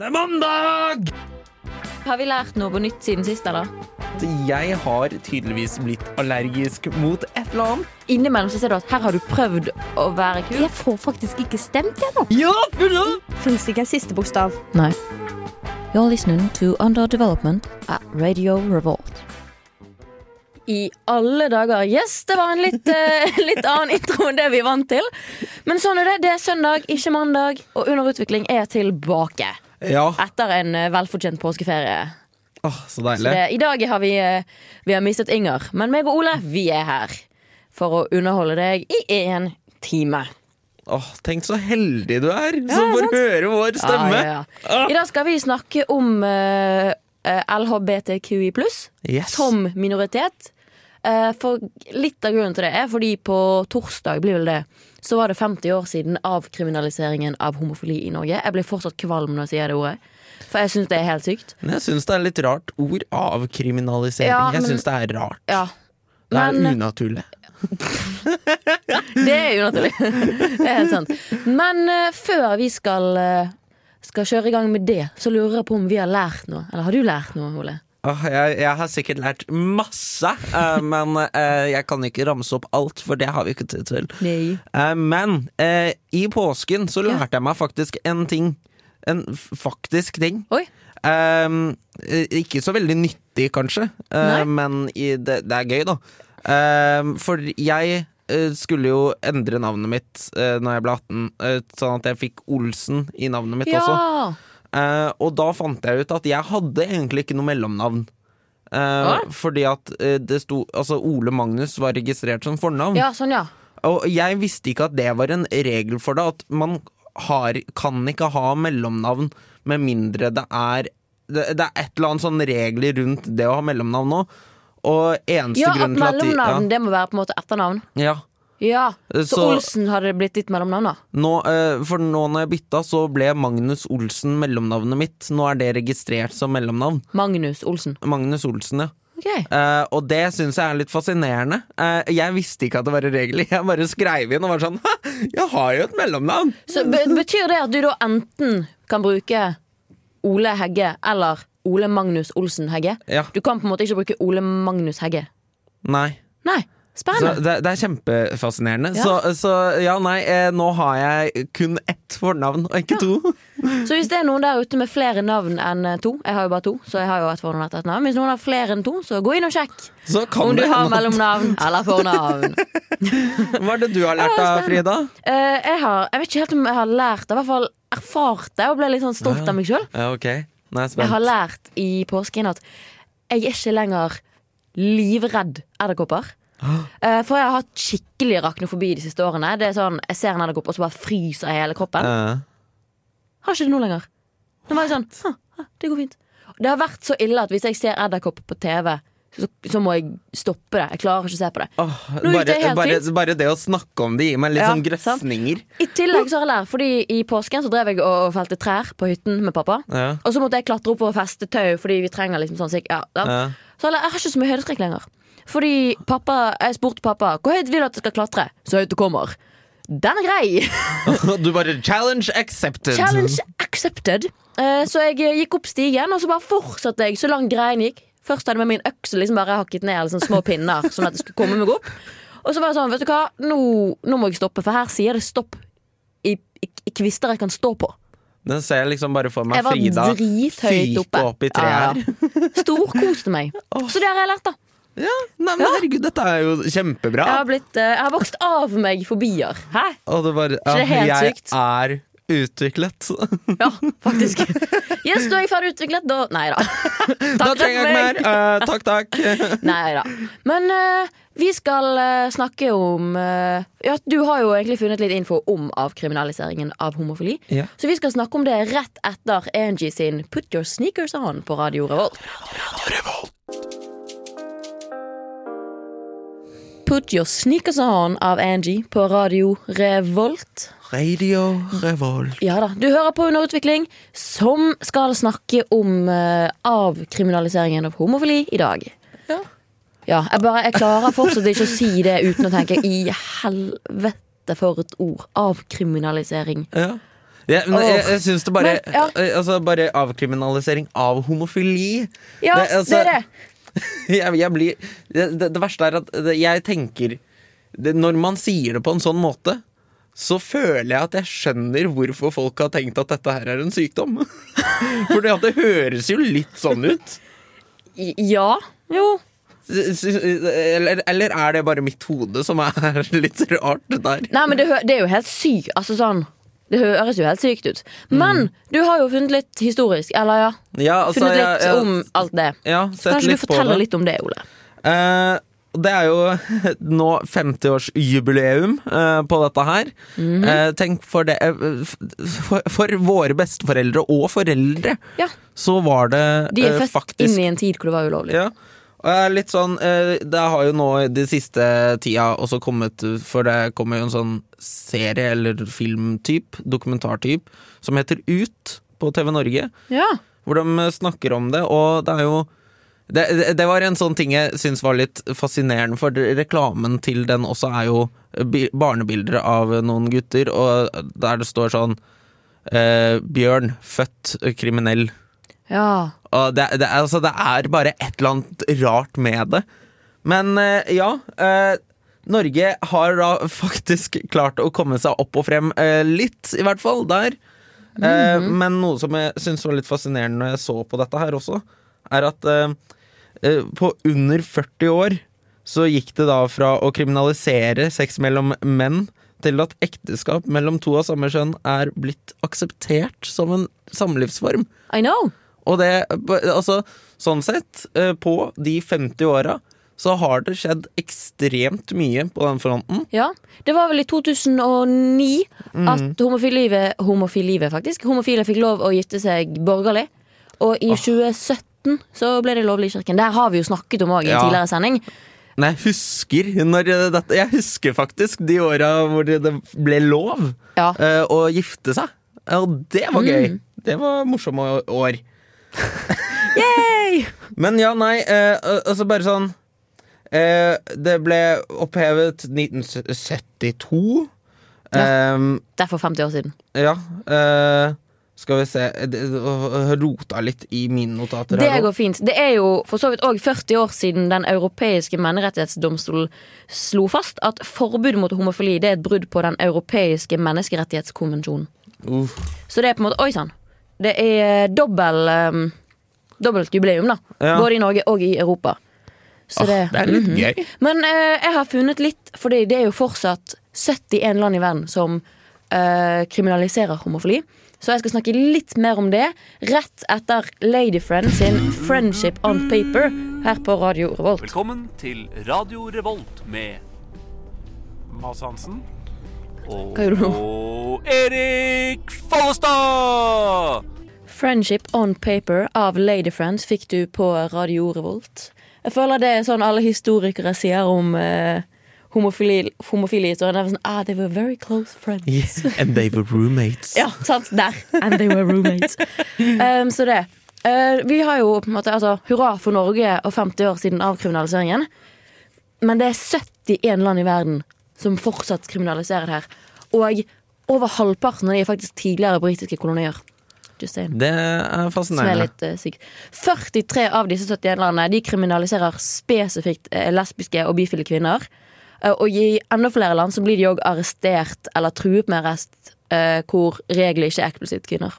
Det er mandag! Har vi lært noe på nytt siden sist, eller? Jeg har tydeligvis blitt allergisk mot et eller annet. Innimellom så ser du at her har du prøvd å være kul. Jeg får faktisk ikke stemt, ennå. nå. Ja, fulla! Fins ikke en siste bokstav. Nei. You're listening to Under Development at Radio Revolt. I alle dager. Yes, det var en litt, eh, litt annen intro enn det vi er vant til. Men sånn er det. Det er søndag, ikke mandag, og Underutvikling er tilbake. Ja. Etter en eh, velfortjent påskeferie. Oh, så Så deilig. det, I dag har vi, eh, vi har mistet Inger, men meg og Ole vi er her for å underholde deg i én time. Åh, tenk så heldig du er, som får høre vår stemme. Ja, ja. I dag skal vi snakke om uh, LHBTQI Yes. som minoritet. Uh, for litt av grunnen til det er fordi på torsdag blir vel det så var det 50 år siden avkriminaliseringen av homofili i Norge. Jeg blir fortsatt kvalm når jeg sier det ordet. For jeg syns det er helt sykt. Men jeg syns det er litt rart ord. Avkriminalisering. Ja, jeg syns det er rart. Ja, Det er men- unaturlig. Det er unaturlig. Det er helt sant. Men uh, før vi skal, uh, skal kjøre i gang med det, så lurer jeg på om vi har lært noe. Eller har du lært noe, Ole? Åh, jeg, jeg har sikkert lært masse, uh, men uh, jeg kan ikke ramse opp alt, for det har vi ikke tid til. Eh, men i påsken så Ja. lærte jeg meg faktisk en ting. En faktisk ting. Ehm, eh, ikke så veldig nyttig, kanskje, men i, det, det er gøy, da. Ehm, for jeg skulle jo endre navnet mitt uh, når jeg ble 18, eh, sånn at jeg fikk Olsen i navnet mitt også. Eh, og da fant jeg ut at jeg hadde egentlig ikke noe mellomnavn. Uh, fordi at eh, det sto Altså Ole Magnus var registrert som fornavn. ja, sånn, ja. Og jeg visste ikke at det var en regel for det. At man har, kan ikke ha mellomnavn med mindre det er det, det er et eller annet sånn regler rundt det å ha mellomnavn nå. Og eneste Ja, at til at mellomnavn, det må være på en måte etternavn. ja, ja. Så, Så- Olsen har blitt ditt mellomnavn, da? Nå, eh, For nå når jeg bytta, så ble Magnus Olsen mellomnavnet mitt. Nå er det registrert som mellomnavn. Magnus Olsen. Magnus Olsen, ja. Okay. Uh, og det syns jeg er litt fascinerende. Uh, jeg visste ikke at det var en regel. Jeg bare skrev inn og var sånn Hæ, jeg har jo et mellomnavn! Så betyr det at du da enten kan bruke Ole Hegge eller Ole Magnus Olsen Hegge? Ja. Du kan på en måte ikke bruke Ole Magnus Hegge. Nei. Nei, spennende. det, det er kjempefascinerende. Ja. Så, så ja, nei, eh, nå har jeg kun ett fornavn, og ikke to. Så hvis det er noen der ute med flere navn enn eh, to Jeg har jo bare to, så jeg har jo et fornavn etter et navn. Hvis noen har flere enn to, så gå inn og sjekk om du har mellomnavn eller fornavn. Hva er det du har lært av. Frida? Uh, jeg, har, jeg vet ikke helt om jeg har lært det, i hvert fall erfart det og ble litt sånn stolt av meg sjøl. Ja, ok. Jeg Jeg har lært i påsken at jeg er ikke lenger livredd edderkopper. Eh, For jeg har hatt skikkelig arachnofobi de siste årene. Det er sånn, Jeg ser en edderkopp, og så bare fryser jeg hele kroppen. Har ikke det nå lenger. Nå var jeg sånn «Hm, hm, Det går fint. Det har vært så ille at hvis jeg ser edderkopp på TV, så, så må jeg stoppe det. Jeg klarer ikke å se på det. åh, Nå gikk det bare, helt bare, fint. bare det å snakke om det gir meg litt Ja, sånn sant. grøsninger. I tillegg så har jeg lært, fordi i påsken så drev jeg og felte trær på hytten med pappa. Ja. Og så måtte jeg klatre opp og feste tau, fordi vi trenger liksom sånn sikk- ja, ja. Ja. Så jeg har ikke så mye høydeskrekk lenger. Fordi pappa, jeg spurte pappa hvor høyt vil du at jeg skal klatre. Så høyt du kommer. Den er grei! Du bare Challenge accepted. Challenge accepted. Eh, Så jeg eh, gikk opp stigen, og så bare fortsatte jeg så langt greien gikk. Først hadde jeg med min øks liksom bare hakket ned liksom, små pinner, sånn at jeg skulle komme meg opp. Og så var det sånn, vet du hva, nå, nå må jeg stoppe, for her sier det stopp i, i, i kvister jeg kan stå på. Den ser jeg liksom bare for meg Frida fyke opp i treet. Ja, ja. Storkoste meg. Så det har jeg lært, da. Ja, nei, men herregud, dette er jo kjempebra. Jeg har, blitt, eh, jeg har vokst av meg fobier. Hæ? Og det bare det er helt Jeg sykt. er utviklet. Ja, faktisk. Yes, da er jeg ferdig utviklet. Da Nei da. Da trenger jeg ikke mer. Eh, takk, takk. Nei da. Men eh, vi skal eh, snakke om eh, Ja, du har jo egentlig funnet litt info om avkriminaliseringen av homofili. Ja. Så vi skal snakke om det rett etter Angie sin Put Your Sneakers On på Radio Revolt. Put Your Sneakers On av Angie på Radio Revolt. Radio Revolt. Ja da, Du hører på Underutvikling, som skal snakke om uh, avkriminaliseringen av homofili i dag. Ja. Ja, jeg, bare, jeg klarer fortsatt ikke å si det uten å tenke i helvete for et ord. Avkriminalisering. Ja. Ja, men jeg, jeg syns det bare Men, ja. eh, Altså, bare avkriminalisering av homofili. Ja, Det, det, altså- er det. jeg, jeg blir, det, det, det verste er at jeg tenker det, Når man sier det på en sånn måte, så føler jeg at jeg skjønner hvorfor folk har tenkt at dette her er en sykdom. At det høres jo litt sånn ut. Ja. Jo. Eller, eller er det bare mitt hode som er litt rart der? Nei, men det, det er jo helt sykt. Altså sånn Det høres jo helt sykt ut. Men du har jo funnet litt historisk, eller ja? Ja, altså, Funnet litt jeg- jeg- om alt det. Ja, Kanskje du forteller det. litt om det, Ole? Eh, det er jo nå 50-årsjubileum eh, på dette her. Mhm. Eh, tenk for det eh, for, for våre besteforeldre og foreldre Ja. så var det De er eh, født faktisk inn i en tid hvor det var ulovlig. ja. Litt sånn eh, Det har jo nå de siste tida også kommet For det kommer jo en sånn serie eller filmtyp, dokumentartyp, som heter Ut på TV Norge Ja. hvor de snakker om det, og det er jo det, det- det var en sånn ting jeg syns var litt fascinerende, for reklamen til den også er jo barnebilder av noen gutter, og der det står sånn eh, Bjørn, født kriminell. ja. Det, det, altså, det er bare et eller annet rart med det. Men eh, ja. eh, Norge har da faktisk klart å komme seg opp og frem eh, litt, i hvert fall, der. Eh, men noe som jeg syns var litt fascinerende når jeg så på dette her også, er at på under 40 år så gikk det da fra å kriminalisere sex mellom menn til at ekteskap mellom to av samme kjønn er blitt akseptert som en samlivsform. I know. Og det, altså, sånn sett, eh, på de 50 åra, så har det skjedd ekstremt mye på den fronten. Ja. Det var vel i 2009 at homofile, homofilivet faktisk, homofile fikk lov å gifte seg borgerlig. Og i 2017 så ble det lovlig i kirken. Der har vi jo snakket om òg i en Ja. tidligere sending. Men jeg husker dette Jeg husker faktisk de åra hvor det ble lov Ja. eh, å gifte seg. Og det var gøy. Det var morsomme år. Yay! Men ja, nei, eh, altså bare sånn eh, Det ble opphevet 1972. Ja. Um, Det er for 50 år siden. Ja, eh, skal vi se jeg Rota litt i mine notater Det her går fint. Det er jo for så vidt òg 40 år siden Den europeiske menneskerettighetsdomstolen slo fast at forbud mot homofili det er et brudd på Den europeiske menneskerettighetskonvensjonen. Uff. Så det er på en måte Oi sann. Det er dobbel um, dobbelt jubileum, da. Ja. Både i Norge og i Europa. Så oh, det er litt Mhm. gøy. Men uh, jeg har funnet litt, fordi det er jo fortsatt 71 land i verden som uh, kriminaliserer homofili. Så jeg skal snakke litt mer om det rett etter Ladyfriend sin 'Friendship on Paper' her på Radio Revolt. Velkommen til Radio Revolt med Mads Hansen. Og, Hva gjorde du nå? og Erik Follestad! 'Friendship on Paper' av Ladyfriends fikk du på Radio Revolt. Jeg føler det er sånn alle historikere sier om eh, homofili, homofile historier. Det er sånn, ah, they were very close friends. Yeah, And they were roommates. Ja, sant. Der. And they were roommates. Um, så det. Uh, vi har jo på en måte altså, Hurra for Norge og 50 år siden avkriminaliseringen. Men det er 71 land i verden som fortsatt kriminaliserer det her. Og over halvparten av de er faktisk tidligere britiske kolonier. Det er fascinerende. er litt uh, 43 av disse 71 landene De kriminaliserer spesifikt eh, lesbiske og bifile kvinner. Eh, og i enda flere land så blir de òg arrestert eller truet med arrest eh, hvor regler ikke er eksplisitt kvinner.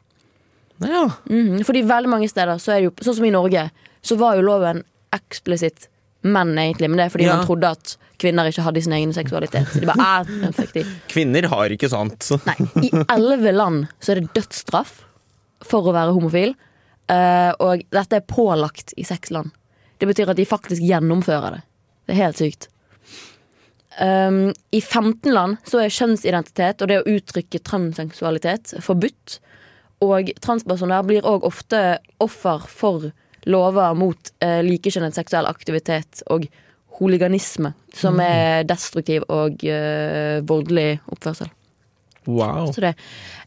Ja. Mhm, Fordi veldig mange steder, så er det jo sånn som i Norge, så var jo loven eksplisitt menn, egentlig. Men det er fordi Ja. man trodde at kvinner ikke hadde sin egen seksualitet. Så de bare, er, fuck. Kvinner har ikke sant. Nei, I elleve land så er det dødsstraff for å være homofil. eh, og dette er pålagt i seks land. Det betyr at de faktisk gjennomfører det. Det er helt sykt. Um, I 15 land så er kjønnsidentitet og det å uttrykke transseksualitet forbudt. Og transpersoner blir òg ofte offer for lover mot eh, likekjønnet seksuell aktivitet og hooliganisme, som er destruktiv og eh, voldelig oppførsel. Wow. Så det.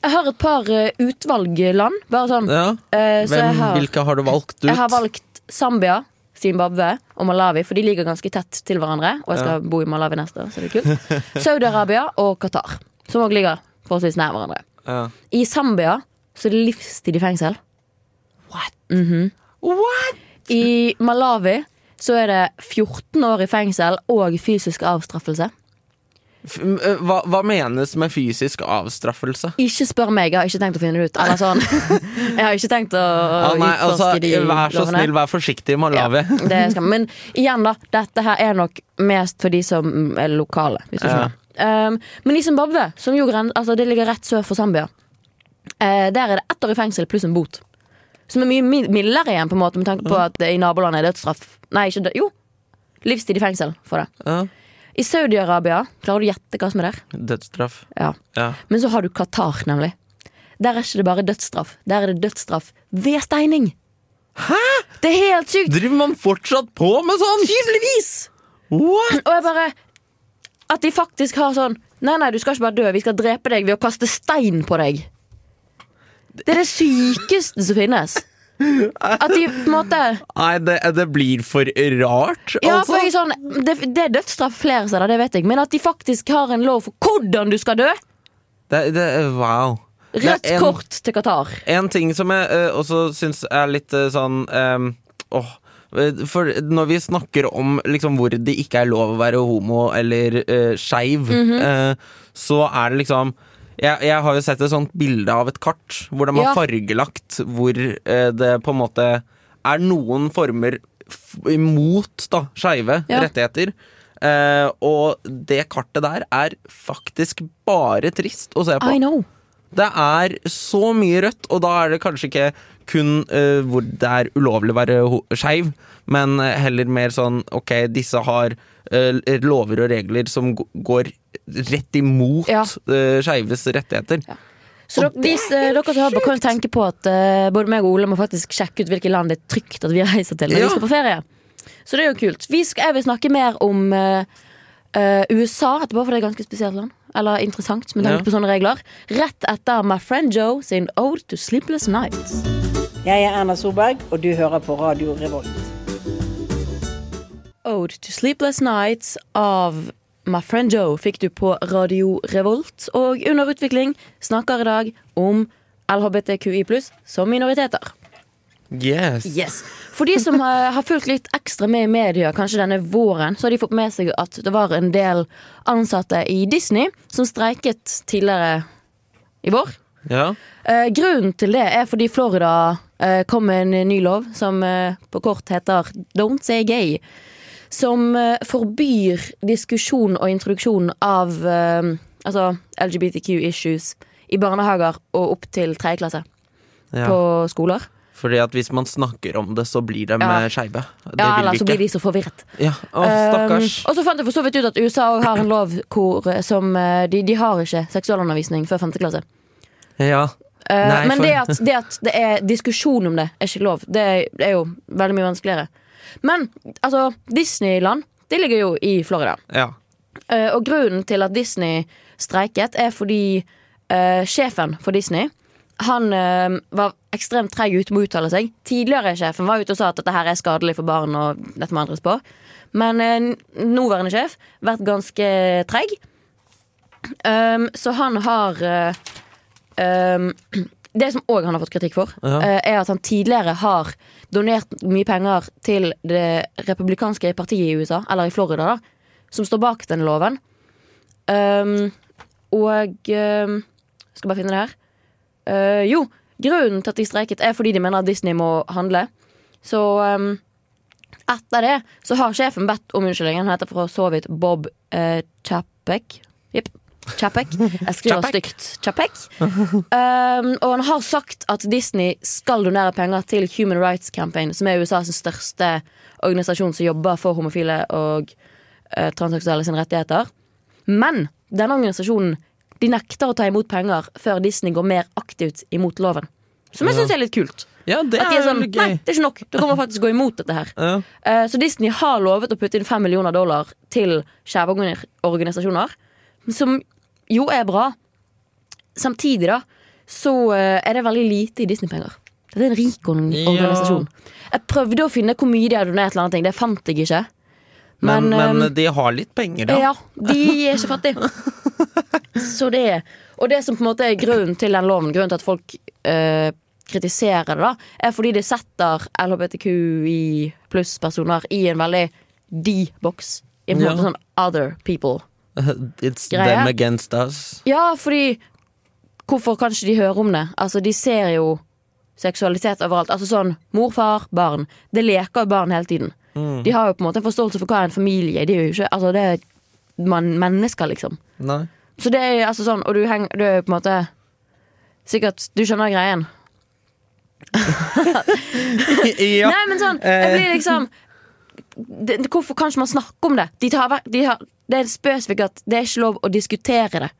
Jeg har et par eh, utvalg land. Bare sånn. Ja. Eh, så Hvem, jeg har, hvilke har du valgt ut? jeg har valgt Zambia, Zimbabwe og Malawi, for de ligger ganske tett til hverandre. Og jeg skal bo i Malawi neste år, så det er kult. Saudi-Arabia og Qatar, som òg ligger forholdsvis nær hverandre. Ja. I Zambia så er det livstid i fengsel. What? I Malawi så er det 14 år i fengsel og fysisk avstraffelse. F hva, hva menes med fysisk avstraffelse? Ikke spør meg, jeg har ikke tenkt å finne det ut. Eller sånn. Jeg har ikke tenkt å Ah, nei, altså, utforske de vær så lovene. snill, vær forsiktig, i Malawi. Ja, men igjen, da. Dette her er nok mest for de som er lokale. Hvis du Ja. Um, men i Zimbabwe, som jo altså, det ligger rett sør for Zambia, uh, der er det ett år i fengsel pluss en bot. Som er mye mildere igjen, på en måte med tanke på at i nabolandet er dødsstraff. Nei, ikke død, jo. Livstid i fengsel for det. Ja. I Saudi-Arabia, klarer du å gjette hva som er der? Dødsstraff. Ja. Ja. Men så har du Qatar, nemlig. Der er ikke det bare dødsstraff. Der er det dødsstraff ved steining. Hæ?! Det er helt sykt! Driver man fortsatt på med sånn? Tydeligvis! What? Og jeg bare At de faktisk har sånn Nei, nei, du skal ikke bare dø, vi skal drepe deg ved å kaste stein på deg. Det er det sykeste som finnes. At de på en måte Nei, det, det blir for rart, Ja, altså. for sånn det, det er dødsstraff flere steder, det vet jeg, men at de faktisk har en lov for hvordan du skal dø! Det, det, wow. Rødt en- kort til Qatar. En ting som jeg uh, også syns er litt uh, sånn åh, eh, For når vi snakker om liksom, hvor det ikke er lov å være homo eller uh, skeiv, mm -hmm. uh, så er det liksom jeg, jeg har jo sett et sånt bilde av et kart hvor de har Ja. fargelagt hvor eh, det på en måte er noen former imot da, skeive Ja. rettigheter. Eh, og det kartet der er faktisk bare trist å se på. I know. Det er så mye rødt, og da er det kanskje ikke kun eh, hvor det er ulovlig å være skeiv, men heller mer sånn ok, disse har eh, lover og regler som går rett imot Ja. uh, skeives rettigheter. Så dere, hvis, eh, dere som hører på, kan tenke på at uh, både meg og Ole må faktisk sjekke ut hvilke land det er trygt at vi reiser til når Ja. vi skal på ferie. Så det er jo kult. Vi skal, jeg vil snakke mer om eh, eh, USA etterpå, for det er et ganske spesielt land. Eller interessant med tanke Ja. på sånne regler. Rett etter My Friend Joe sin Ode to Sleepless Nights. Jeg er Erna Solberg, og du hører på Radio Revolt. Ode to Sleepless Nights av My Friend Joe fikk du på Radio Revolt. Og Under utvikling snakker i dag om LHBTQI som minoriteter. Yes. Yes. For de som har, har fulgt litt ekstra med i media kanskje denne våren, så har de fått med seg at det var en del ansatte i Disney som streiket tidligere i vår. Ja. Eh, grunnen til det er fordi Florida eh, kom med en ny lov som eh, på kort heter Don't Say Gay. Som eh, forbyr diskusjon og introduksjon av eh, altså LGBTQ-issues i barnehager og opp til tredje klasse ja. på skoler. Fordi at hvis man snakker om det, så blir de Ja. ja. skeive. Det Ja, vil eller vi så ikke. blir de så forvirret. Ja. Å, stakkars. Um, og så fant jeg for så vidt ut at USA også har en lov hvor, eh, som eh, de, de har ikke seksualundervisning før 5. klasse. ja. Eh, Nei, men for- det at, det at det er diskusjon om det, er ikke lov. Det er, det er jo veldig mye vanskeligere. Men altså, Disneyland det ligger jo i Florida. ja. Uh, og grunnen til at Disney streiket, er fordi uh, sjefen for Disney han eh, var ekstremt treig ute med å uttale seg. Tidligere sjefen var ute og sa at dette her er skadelig for barn. og dette må endres på Men nåværende sjef vært ganske treig. Um, så han har um, Det som òg han har fått kritikk for, eh, er at han tidligere har donert mye penger til det republikanske partiet i USA, eller i Florida, da, som står bak denne loven. Um, og um, Skal bare finne det her. Uh, jo, grunnen til at de streiket, er fordi de mener at Disney må handle. Så um, etter det så har sjefen bedt om unnskyldning. Han heter for så vidt Bob uh, Chapek. Jepp. Chapek. Jeg skriver Chapek. stygt. Chapek. Um, og han har sagt at Disney skal donere penger til Human Rights Campaign, som er USAs største organisasjon som jobber for homofile og uh, transseksuelle sine rettigheter. Men denne organisasjonen de nekter å ta imot penger før Disney går mer aktivt imot loven. Som jeg syns er litt kult. ja, det er er sånn, Nei, det er ikke nok. Du kommer faktisk gå imot dette her. Ja. Uh, Så Disney har lovet å putte inn fem millioner dollar til skeive organisasjoner. Som jo er bra. Samtidig da så eh, er det veldig lite i Disney-penger. Det er en rik organisasjon. Ja. Jeg prøvde å finne hvor mye de har donert, eller annet det fant jeg ikke. Men, Men, men eh, de har litt penger, da. ja, de er ikke fattige. Så det. er Og det som på en måte er grunnen til den loven, grunnen til at folk eh, kritiserer det, da, er fordi det setter LHBTQI pluss-personer i en veldig de-boks. I en Ja. måte sånn other people. It's Greie. them against us. Ja, fordi Hvorfor kan ikke de høre om det? Altså, De ser jo seksualitet overalt. Altså sånn mor, far, barn. Det leker jo barn hele tiden. De har jo på en måte en forståelse for hva er en familie. De er jo ikke, altså det er man, mennesker, liksom. Nei. Så det er altså sånn, og du, henger, du er jo på en måte Sikkert Du skjønner greien? ja. Nei, men sånn, jeg blir liksom det, det- Hvorfor kan ikke man snakke om det? De tar, de har, det er spesifikt at det er ikke lov å diskutere det.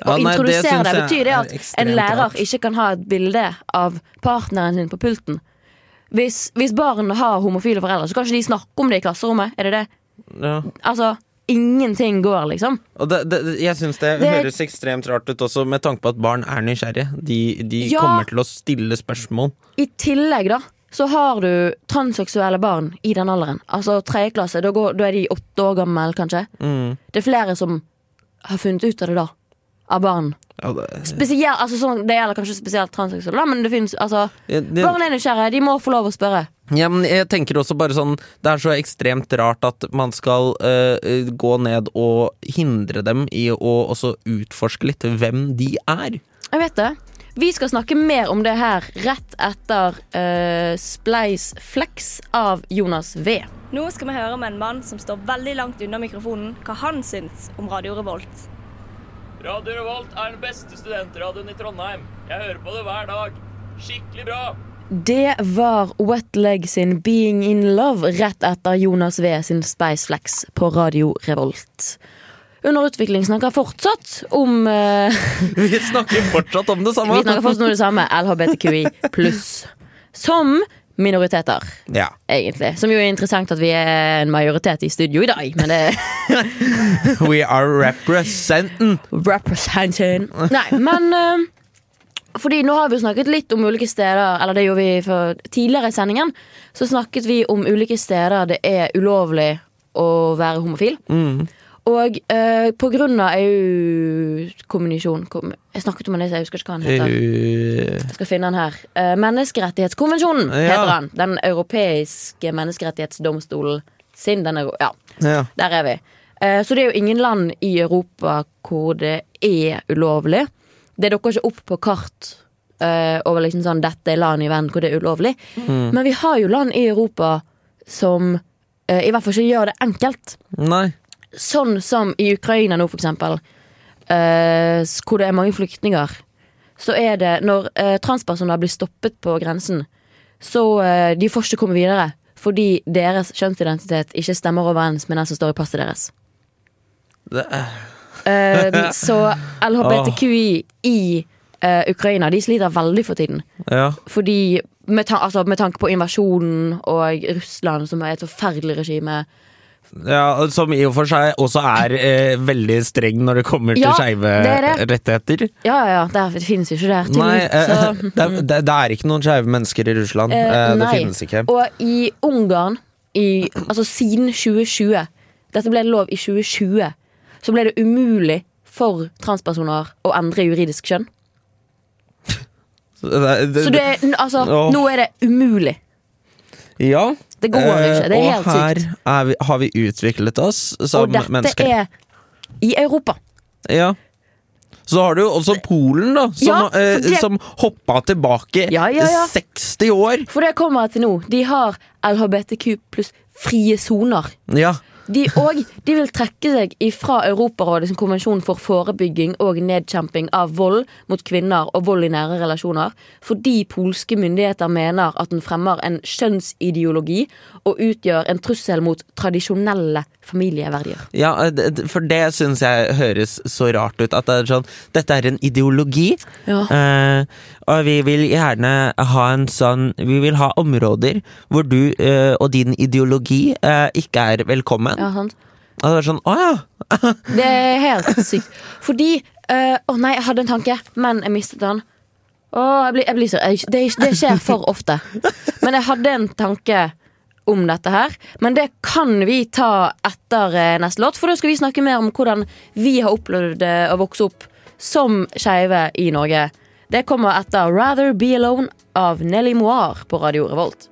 Å Ja, nei, det introdusere syns det, betyr det at en lærer rart. ikke kan ha et bilde av partneren sin på pulten. Hvis, hvis barn har homofile foreldre, så kan ikke de snakke om det i klasserommet. Er det det? Ja. Altså, ingenting går, liksom. Det, det, jeg syns det, Det- høres ekstremt rart ut også, med tanke på at barn er nysgjerrige. De, de Ja. kommer til å stille spørsmål. I tillegg, da, så har du transseksuelle barn i den alderen. Altså tredje klasse, da, går, da er de åtte år gamle, kanskje. Mm. Det er flere som har funnet ut av det, da. Av barn. Ja, det, Spesielt, altså sånn, Det gjelder kanskje spesielt transseksuelle, men det finnes, altså, det, barn er nysgjerrige. De må få lov å spørre. Ja, men jeg tenker også bare sånn Det er så ekstremt rart at man skal uh, gå ned og hindre dem i å også utforske litt hvem de er. Jeg vet det. Vi skal snakke mer om det her rett etter uh, Spleis Flex av Jonas V. Nå skal vi høre med en mann som står veldig langt unna mikrofonen, hva han syns om Radio Revolt. Radio Revolt er den beste studentradioen i Trondheim. Jeg hører på det hver dag. Skikkelig bra. Det var Wetleg sin Being in Love rett etter Jonas V sin Spiceflex på Radio Revolt. Under utvikling snakker fortsatt om uh, Vi snakker fortsatt om det samme. Vi snakker fortsatt om det samme, LHBTQI pluss. Som minoriteter, Ja. egentlig. Som jo er interessant at vi er en majoritet i studio i dag, men det We are representing. Representing. Nei, men uh, Fordi nå har vi jo snakket litt om ulike steder Eller det gjorde vi for tidligere i sendingen. Så snakket vi om ulike steder det er ulovlig å være homofil. Og eh, på grunn av EU-kommunisjon kom, Jeg snakket om den, jeg husker ikke hva den heter. Jeg skal finne den her. Eh, menneskerettighetskonvensjonen Ja. heter den. Den europeiske menneskerettighetsdomstolen sin. Den er, ja, ja. der er vi. Eh, Så det er jo ingen land i Europa hvor det er ulovlig. Det dukker ikke opp på kart eh, over liksom sånn 'dette er land i verden hvor det er ulovlig'. Men vi har jo land i Europa som eh, i hvert fall ikke gjør det enkelt. Nei. Sånn som i Ukraina nå, for eksempel. eh, hvor det er mange flyktninger. Så er det når eh, transpersoner blir stoppet på grensen, så eh, de får ikke komme videre. Fordi deres kjønnsidentitet ikke stemmer overens med den som står i passet deres. Det, er- Eh, så LHBTQI i eh, Ukraina De sliter veldig for tiden. ja. Fordi med, ta altså, med tanke på invasjonen og Russland, som er et forferdelig regime. Ja. Som i og for seg også er eh, veldig streng når det kommer til Ja, skeive er rettigheter. Ja, ja, ja, det finnes jo ikke der. Nei, tydeligvis. eh, det, det, det er ikke noen skeive mennesker i Russland. Eh, Eh, det finnes ikke. Og i Ungarn, i, altså siden 2020 Dette ble lov i 2020. Så ble det umulig for transpersoner å endre juridisk kjønn. Så det, altså, nå er det umulig. ja. Det går jo ikke. Det er helt sykt. og her er vi, har vi utviklet oss som Og dette mennesker. er i Europa. Ja. Så har du også Polen, da, som, Ja, for eh, som hoppa tilbake ja, ja. 60 år. For det kommer jeg til nå. De har LHBTQ pluss frie soner. Ja. De, og de vil trekke seg ifra Europarådets konvensjon for forebygging og nedkjemping av vold mot kvinner og vold i nære relasjoner, fordi polske myndigheter mener at den fremmer en kjønnsideologi og utgjør en trussel mot tradisjonelle familieverdier. ja, eh, for det syns jeg høres så rart ut. At det er sånn Dette er en ideologi, Ja. eh, og vi vil gjerne ha en sånn Vi vil ha områder hvor du eh, og din ideologi eh, ikke er velkommen. Ja, sant? Og det er sånn Å ja! Det er helt sykt. Fordi eh, Å nei, jeg hadde en tanke, men jeg mistet den. Å, jeg blir, jeg blir så, jeg, det, det skjer for ofte. Men jeg hadde en tanke om dette her. Men det kan vi ta etter eh, neste låt, for da skal vi snakke mer om hvordan vi har opplevd eh, å vokse opp som skeive i Norge. Det kommer etter Rather Be Alone av Nelly Moir på Radio Revolt.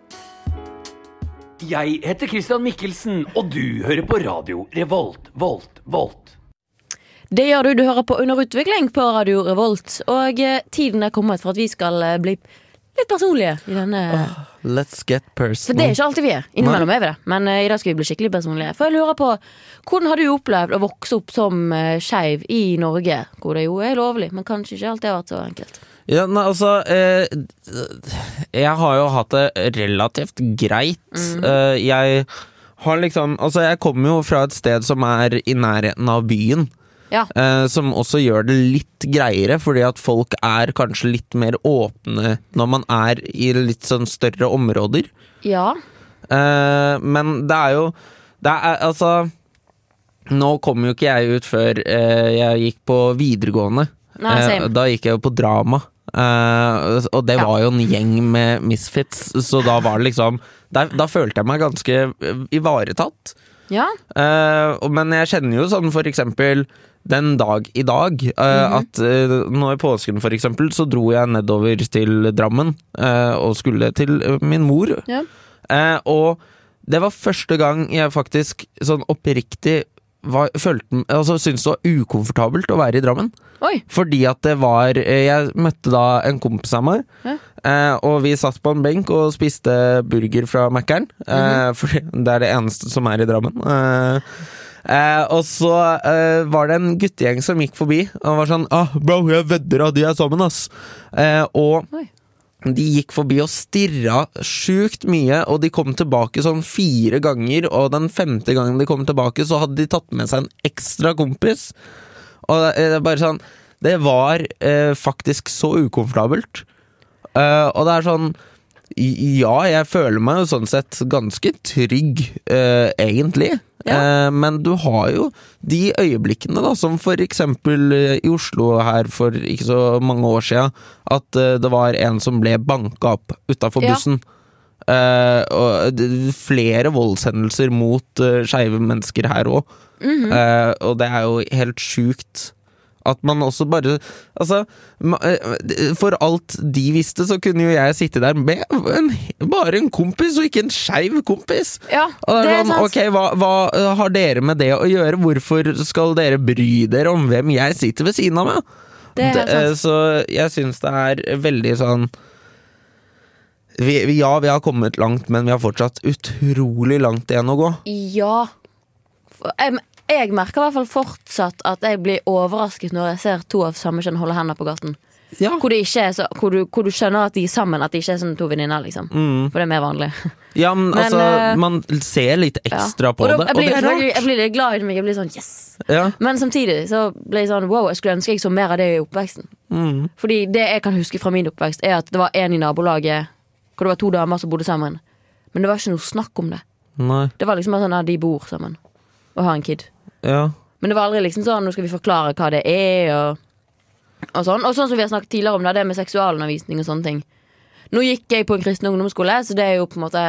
Jeg heter Christian Mikkelsen, og du hører på radio Revolt, Volt, Volt. Det gjør du. Du hører på Underutvikling på Radio Revolt. Og eh, tiden er kommet for at vi skal bli litt personlige i denne Let's get For det er ikke alltid vi er. Innimellom er vi det. Men uh, i dag skal vi bli skikkelig personlige. For jeg lurer på, hvordan har du opplevd å vokse opp som uh, skeiv i Norge? Hvor det jo er lovlig, men kanskje ikke alltid har vært så enkelt. Ja, nei, altså eh, Jeg har jo hatt det relativt greit. Mhm. Eh, jeg har liksom Altså, jeg kommer jo fra et sted som er i nærheten av byen. Ja. Eh, som også gjør det litt greiere, fordi at folk er kanskje litt mer åpne når man er i litt sånn større områder. Ja. Eh, men det er jo Det er altså Nå kom jo ikke jeg ut før eh, jeg gikk på videregående. Nei. Eh, da gikk jeg jo på drama. Uh, og det Ja. var jo en gjeng med misfits, så da var det liksom der, Da følte jeg meg ganske eh, ivaretatt. Ja. Uh, men jeg kjenner jo sånn for eksempel den dag i dag, Uh, mm -hmm. at uh, nå i påsken for eksempel, så dro jeg nedover til Drammen eh, og skulle til min mor. Ja. Og det var første gang jeg faktisk sånn oppriktig var, følte, altså, syntes det var ukomfortabelt å være i Drammen. Oi. Fordi at det var Jeg møtte da en kompis av meg, Ja. eh, og vi satt på en benk og spiste burger fra Mækkern. Mm -hmm. For det er det eneste som er i Drammen. Eh, eh, og så eh, var det en guttegjeng som gikk forbi og var sånn ah, Bro, jeg vedder at de er sammen, ass! Eh, og Oi. de gikk forbi og stirra sjukt mye, og de kom tilbake sånn fire ganger, og den femte gangen de kom tilbake, så hadde de tatt med seg en ekstra kompis. Og det det er bare sånn Det var eh, faktisk så ukomfortabelt. Eh, og det er sånn Ja, jeg føler meg jo sånn sett ganske trygg, uh, egentlig. Eh, men du har jo de øyeblikkene, da, som for eksempel eh, i Oslo her for ikke så mange år sia, at det var en som ble banka opp utafor Ja. bussen. Og flere voldshendelser mot uh, skeive mennesker her òg. Mm -hmm. og det er jo helt sjukt. At man også bare Altså, eh, for alt de visste, så kunne jo jeg sitte der med en, bare en kompis, og ikke en skeiv kompis. Ja, det er sånn, sant. ok, hva, hva eh, har dere med det å gjøre? Hvorfor skal dere bry dere om hvem jeg sitter ved siden av meg? Det er eh, sant. så jeg syns det er veldig sånn vi, vi- Ja, vi har kommet langt, men vi har fortsatt utrolig langt igjen å gå. Ja. For Jeg, merker i hvert fall fortsatt at jeg blir overrasket når jeg ser to av samme kjønn holde hender på gaten. Ja. Hvor, så, hvor, du, hvor du skjønner at de er sammen, at de ikke er som to venninner. Liksom. Mm. For det er mer vanlig. Ja, men, Men, altså, uh, man ser litt ekstra Ja. på og da, det, jeg, og blir, det er rart. jeg blir litt glad i men jeg blir sånn yes. Ja. Men samtidig så ble jeg sånn wow, jeg skulle ønske jeg så mer av det i oppveksten. Mm. Fordi det jeg kan huske fra min oppvekst, er at det var en i nabolaget hvor det var to damer som bodde sammen. Men det var ikke noe snakk om det. Nei. Det var liksom bare sånn at de bor sammen og har en kid. Ja. Men det var aldri liksom sånn nå skal vi forklare hva det er, og, og sånn. Og sånn som vi har snakket tidligere om, det, det med seksualundervisning og sånne ting. Nå gikk jeg på en kristen ungdomsskole, så det er jo på en måte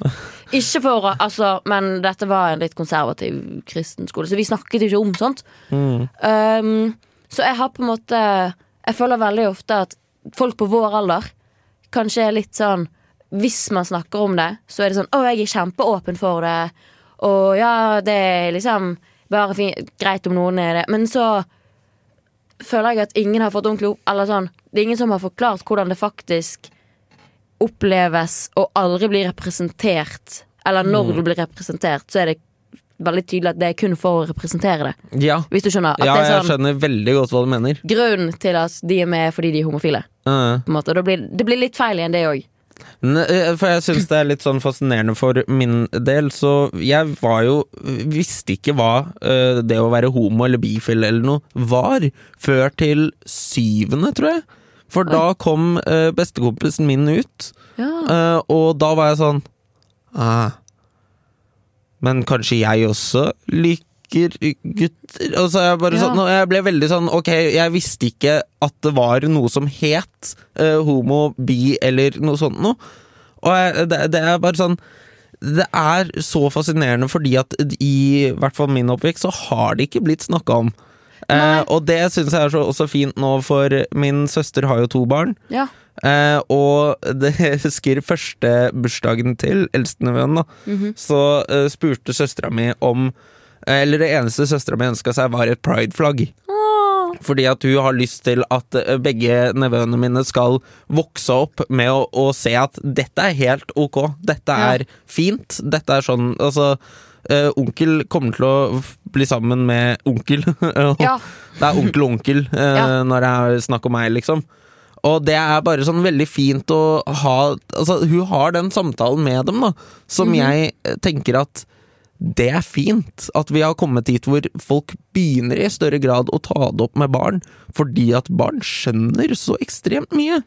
Ikke for å Altså, men dette var en litt konservativ kristen skole, så vi snakket jo ikke om sånt. Mm. Um, så jeg har på en måte Jeg føler veldig ofte at folk på vår alder kanskje er litt sånn Hvis man snakker om det, så er det sånn Å, jeg er kjempeåpen for det. Og ja, det er liksom bare fint, greit om noen er det. Men så føler jeg at ingen har fått ordentlig opp Eller sånn Det er ingen som har forklart hvordan det faktisk oppleves å aldri bli representert. Eller når Mm. du blir representert, så er det veldig tydelig at det er kun for å representere det. ja. Hvis du skjønner? Ja, det er jeg sånn skjønner veldig godt hva du mener. grunnen til at de er med fordi de er homofile. Uh. Da blir, det blir litt feil igjen, det òg. Eh, For jeg syns det er litt sånn fascinerende for min del, så jeg var jo Visste ikke hva eh, det å være homo eller bifil eller noe var, før til syvende, tror jeg. For da kom eh, bestekompisen min ut, Ja. og da var jeg sånn ah, Men kanskje jeg også liker gutter? Og så er jeg Ja. sånn Jeg ble veldig sånn Ok, jeg visste ikke at det var noe som het uh, homo, bi eller noe sånt noe. Og jeg, det, det er bare sånn Det er så fascinerende fordi at i hvert fall min oppvekst så har det ikke blitt snakka om. Uh, og det syns jeg er så, også fint nå, for min søster har jo to barn. Ja. Uh, og det jeg husker første bursdagen til eldstenevøen, da. Mhm. Så uh, spurte søstera mi om Eller det eneste søstera mi ønska seg, var et prideflagg. Fordi at hun har lyst til at eh, begge nevøene mine skal vokse opp med å, å se at dette er helt ok. Dette Ja. er fint. Dette er sånn Altså, eh, onkel kommer til å bli sammen med onkel. Ja. Det er onkel og onkel eh, Ja. når det er snakk om meg, liksom. Og det er bare sånn veldig fint å ha Altså, hun har den samtalen med dem, da, som Mhm. jeg eh, tenker at det er fint at vi har kommet dit hvor folk begynner i større grad å ta det opp med barn, fordi at barn skjønner så ekstremt mye.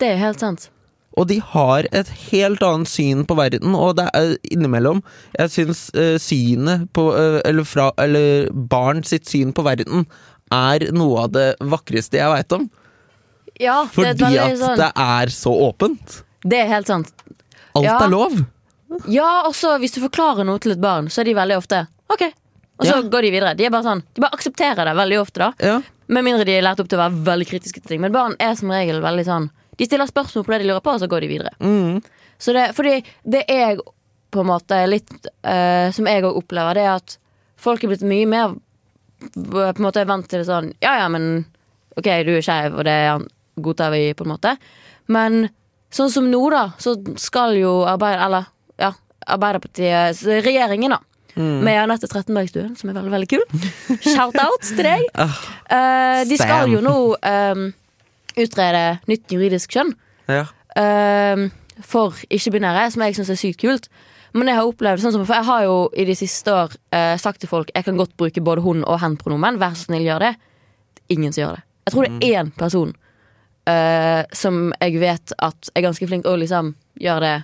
Det er helt sant. Og de har et helt annet syn på verden, og det er innimellom Jeg syns uh, synet på uh, eller, fra, eller barn sitt syn på verden er noe av det vakreste jeg veit om. Ja, det er, Fordi at sånn, det er så åpent. det er helt sant. Alt Ja. er lov. Ja, og så hvis du forklarer noe til et barn, så er de veldig ofte OK. Og så Ja. går de videre. De er bare sånn De bare aksepterer det veldig ofte, da. Ja. Med mindre de er lært opp til å være veldig kritiske til ting. Men barn er som regel veldig sånn De stiller spørsmål på det de lurer på, og så går de videre. Mm. Så det, fordi det jeg på en måte litt uh, Som jeg òg opplever, det er at folk er blitt mye mer på en måte vant til det sånn Ja ja, men OK, du er skeiv, og det godtar vi, på en måte. Men sånn som nå, da, så skal jo Arbeid... Eller ja, Arbeiderpartiet Regjeringen, da. Med Anette Trettenbergstuen, som er veldig veldig kul. Shout-out til deg. Uh, de skal jo nå um, utrede nytt juridisk kjønn Ja. uh, for ikke-binære, som jeg syns er sykt kult. Men jeg har opplevd sånn som For jeg har jo i de siste år uh, sagt til folk jeg kan godt bruke både hun og hen-pronomen. Vær så snill, gjør det. Ingen som gjør det. Jeg tror det er én person eh, som jeg vet at er ganske flink å liksom gjøre det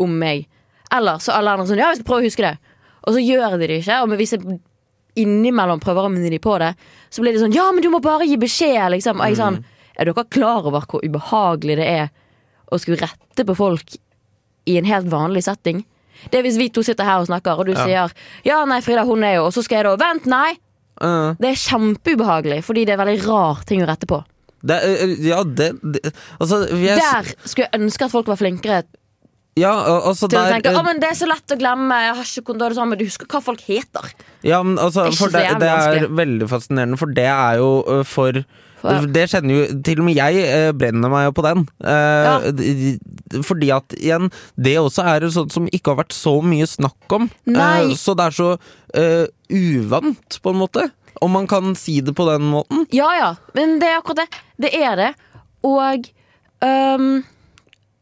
om meg. Eller så alle andre sånn Ja, vi skal prøve å huske det. Og så gjør de det ikke. Og hvis jeg innimellom prøver å minne de på det, så blir det sånn Ja, men du må bare gi beskjed, liksom. Og jeg sånn Er dere klar over hvor ubehagelig det er å skulle rette på folk i en helt vanlig setting? Det er hvis vi to sitter her og snakker, og du Ja. sier 'Ja, nei, Frida, hun er jo' Og så skal jeg da 'Vent, nei'. Uh. Det er kjempeubehagelig, fordi det er veldig rar ting å rette på. det, eh, ja, det, det Altså, vi er, Der skulle jeg ønske at folk var flinkere ja, altså til å der, tenke oh, men det er så lett å glemme. Jeg har ikke kondor', sånn, men du husker hva folk heter. Ja, men altså, Det er det, det er veldig fascinerende, for det er jo øh, for For- Det kjenner jo Til og med jeg øh, brenner meg jo på den. Ja. Fordi at igjen, det også er sånt som ikke har vært så mye snakk om. Nei. Eh, så det er så uh, uvant, på en måte. Om man kan si det på den måten. Ja ja, men det er akkurat det. Det er det. Og øhm,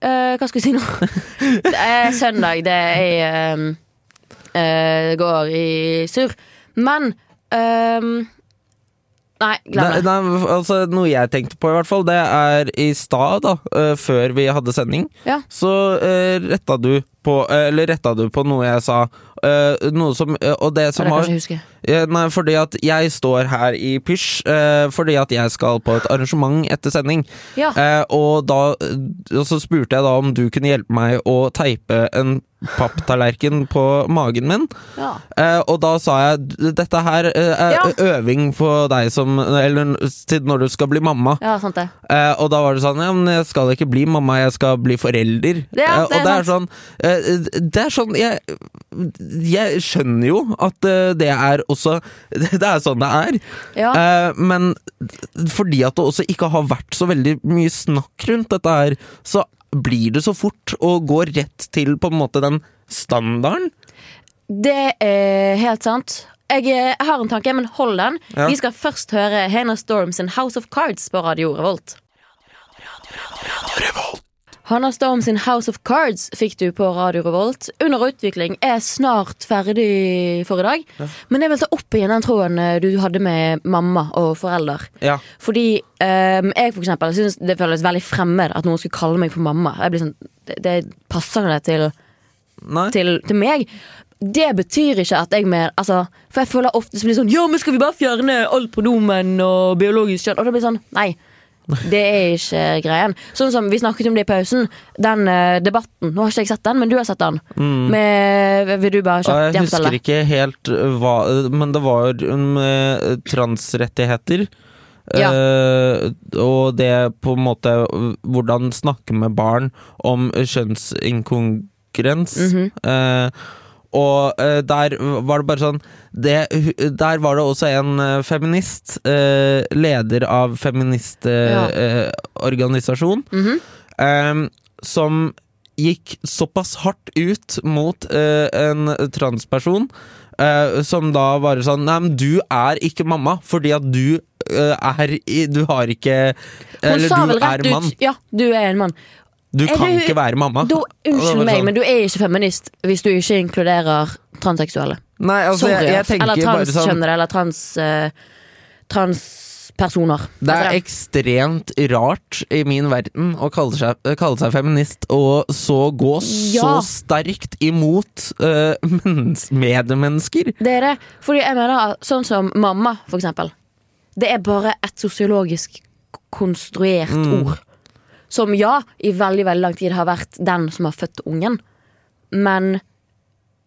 øh, Hva skal jeg si nå? det er søndag, det er um, uh, går i surr. Men um, Nei, glem det. nei, altså, noe jeg tenkte på, i hvert fall, det er i stad, da, uh, før vi hadde sending, Ja. så retta du på Eller retta du på noe jeg sa. Øh, noe som uh, Og det Det som har. Ja, Nei, fordi at jeg står her i pysj uh, fordi at jeg skal på et arrangement etter sending. Ja. Og, da, og så spurte jeg da om du kunne hjelpe meg å teipe en papptallerken på magen min. Ja. Og da sa jeg dette her er øving på deg som Eller til når du skal bli mamma. ja, sant det. Og da var det sånn Ja, men jeg skal ikke bli mamma, jeg skal bli forelder. Eh, og det er det sånn Det er sånn jeg, jeg skjønner jo at eh, det er også Det er sånn det er. Ja. Eh, men fordi at det også ikke har vært så veldig mye snakk rundt dette her, så blir det så fort å gå rett til på en måte den standarden. Det er helt sant. Jeg, eh, jeg har en tanke, men hold den. Ja. Vi skal først høre Hena Storm sin House of Cards på Radio Revolt. Hannah Storm sin House of Cards fikk du på Radio Revolt. Under utvikling er snart ferdig for i dag. Men jeg vil ta opp igjen den tråden eh, du hadde med mamma og forelder. Ja. Fordi um, jeg for eksempel synes det føles veldig fremmed at noen skulle kalle meg for mamma. Sånn, det, det passer det til til, til meg. Det betyr ikke at jeg mer altså, For jeg føler ofte så blir det sånn Ja, men skal vi bare fjerne alt pronomen og biologisk kjønn? Og det blir sånn Nei. Det er ikke greien. Sånn som vi snakket om det i pausen. Den uh, debatten. Nå har ikke jeg sett den, men du har sett den. Med, vil du bare kjapt jeg husker ikke helt hva Men det var med transrettigheter. Ja. Uh, og det på en måte Hvordan snakke med barn om kjønnsinkongruens. Mhm. Eh, og uh, der var det bare sånn det, Der var det også en uh, feminist, uh, leder av Ja. feministorganisasjon, -hmm. som gikk såpass hardt ut mot en transperson. som da var sånn Nei, men du er ikke mamma, fordi at du er Du har ikke Hun Eller sa du vel rett er mann. ut Ja, du er en mann. Du Er kan du- ikke være mamma. Du, det unnskyld meg, sånn- men du er ikke feminist hvis du ikke inkluderer transseksuelle. Nei, altså, Sorry, jeg, jeg tenker eller bare sånn transkjønnede, eller trans, eh, transpersoner. Det er Altså, ekstremt rart i min verden å kalle seg, kalle seg feminist, og så gå Ja. så sterkt imot uh, medmennesker. Det er det. Fordi jeg mener sånn som mamma, for eksempel. Det er bare et sosiologisk konstruert Mm. ord. Som ja, i veldig veldig lang tid har vært den som har født ungen. Men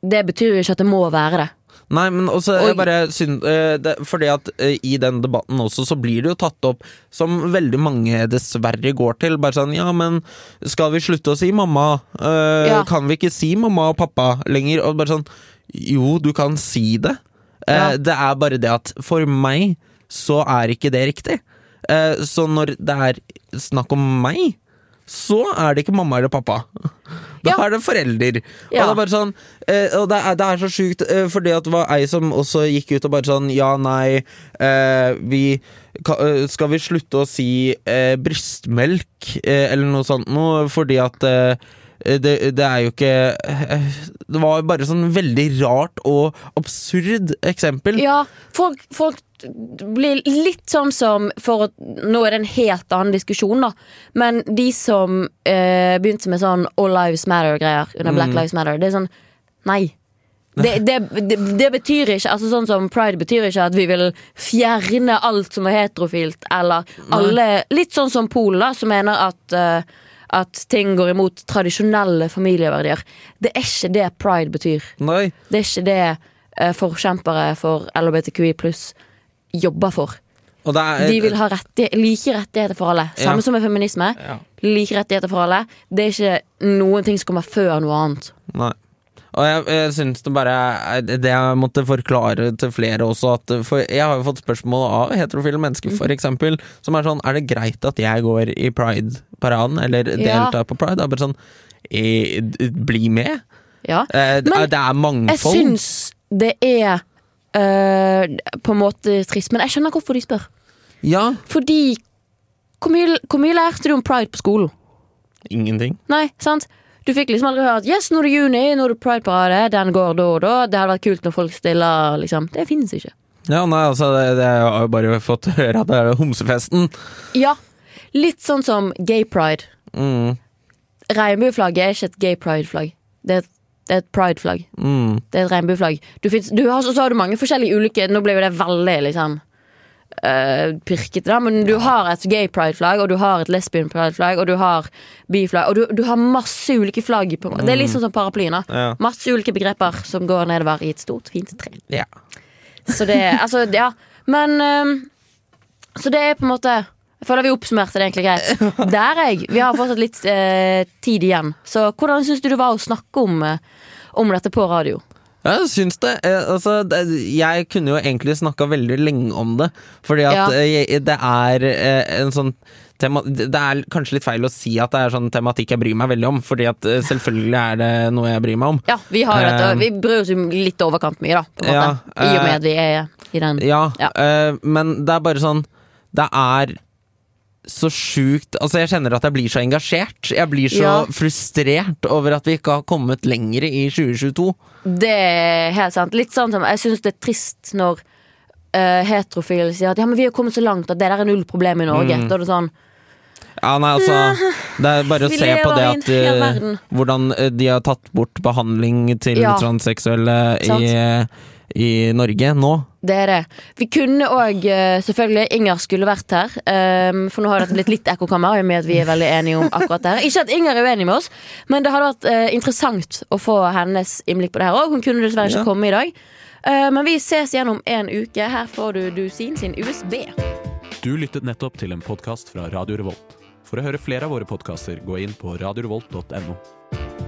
det betyr jo ikke at det må være det. Nei, men også Oi. jeg bare synd, eh, det, Fordi at eh, i den debatten også så blir det jo tatt opp Som veldig mange dessverre går til Bare sånn, ja men Skal vi slutte å si mamma? Uh, Ja. Kan vi ikke si mamma og pappa lenger? Og bare sånn Jo, du kan si det Ja. Det er bare det at For meg så er ikke det riktig Så når det er snakk om meg Så er det ikke mamma eller pappa Da Ja. er det forelder Ja. Og det er bare sånn eh, Og det er, det er så sjukt eh, at det var ei som også gikk ut og bare sånn Ja, nei eh, Vi ka, eh, Skal vi slutte å si eh, brystmelk eh, Eller noe sånt noe Fordi at eh, det, det er jo ikke eh, Det var bare sånn veldig rart og absurd eksempel Ja, folk, folk blir litt sånn som for å, Nå er det en helt annen diskusjon, da. Men de som eh, begynte med sånn All Lives Matter-greier under Black Mm. Lives Matter, det er sånn Nei. Det, det, det, det betyr ikke altså Sånn som pride betyr ikke at vi vil fjerne alt som er heterofilt, eller alle Litt sånn som Polen, da, som mener at eh, at ting går imot tradisjonelle familieverdier. Det er ikke det pride betyr. Nei Det er ikke det eh, forkjempere for LHBTQI pluss jobber for. og det er, De vil ha retti like rettigheter for alle. Samme Ja. som med feminisme. Ja. Like rettigheter for alle. Det er ikke noen ting som kommer før noe annet. Nei. Og jeg, jeg syns det bare det jeg måtte forklare til flere også at, For jeg har jo fått spørsmål av heterofile mennesker, for eksempel, som er sånn Er det greit at jeg går i pride-paraden, eller Ja. deltar på pride? Det er bare sånn d- Bli med! Ja. Eh, det, er- det er Jeg mangfold. syns det er øh, på en måte trist, men jeg skjønner hvorfor de spør. Ja. Fordi hvor mye, hvor mye lærte du om pride på skolen? Ingenting. Nei, sant? Du fikk liksom aldri høre at yes, nå er det juni, nå er det prideparade, den går da og da. Det hadde vært kult når folk stiller, liksom. Det finnes ikke. Ja, nei, altså, det, det har jo bare fått høre at det er homsefesten. Ja, litt sånn som gay pride. Mm, Regnbueflagget er ikke et gay pride-flagg. Det, er et- det er et pride-flagg. mm. Det er et regnbueflagg. Du du har, så har du mange forskjellige ulike Nå ble jo det veldig liksom uh, pirkete, da, men du har et gay pride-flagg, og du har et lesbian pride-flagg, og du har bi-flagg, og du, du har masse ulike flagg. På, Det er liksom som paraplyen. Ja. Masse ulike begreper som går nedover i et stort, fint tre. ja. Så det Altså, ja. Men um, Så det er på en måte Jeg føler vi oppsummerte det egentlig greit. Der er jeg. Vi har fortsatt litt eh, tid igjen. Så hvordan syns du det var å snakke om, eh, om dette på radio? Jeg syns det. Eh, altså. Jeg kunne jo egentlig snakka veldig lenge om det. Fordi at Ja. eh, det er eh, en sånn tema Det er kanskje litt feil å si at det er sånn tematikk jeg bryr meg veldig om, Fordi at selvfølgelig er det noe jeg bryr meg om. Ja, vi har dette. Vi bryr oss litt overkant mye, da. På Ja. I og med at vi er i den. Ja, Ja. men det er bare sånn Det er så sjukt Altså, jeg kjenner at jeg blir så engasjert. Jeg blir så Ja. frustrert over at vi ikke har kommet lenger i 2022. Det er helt sant. Litt sånn som Jeg syns det er trist når uh, heterofile sier at ja, men vi har kommet så langt at det der er null problem i Norge. Mm. Da er det sånn Ja, nei, altså Det er bare å se på det at eh. Hvordan eh, de har tatt bort behandling til Ja. transseksuelle i, Sant. Eh, i Norge nå. Det er det. Vi kunne òg selvfølgelig Inger skulle vært her. ehm, for nå har det blitt litt ekkokammer, i og med at vi er veldig enige om akkurat det her. Ikke at Inger er uenig med oss, men det hadde vært eh, interessant å få hennes innblikk på det her òg. Hun kunne dessverre ikke Ja. komme i dag. Eh, men vi ses igjen om en uke. Her får du Dusin sin USB. Du lyttet nettopp til en podkast fra Radio Revolt. For å høre flere av våre podkaster, gå inn på radiorevolt.no.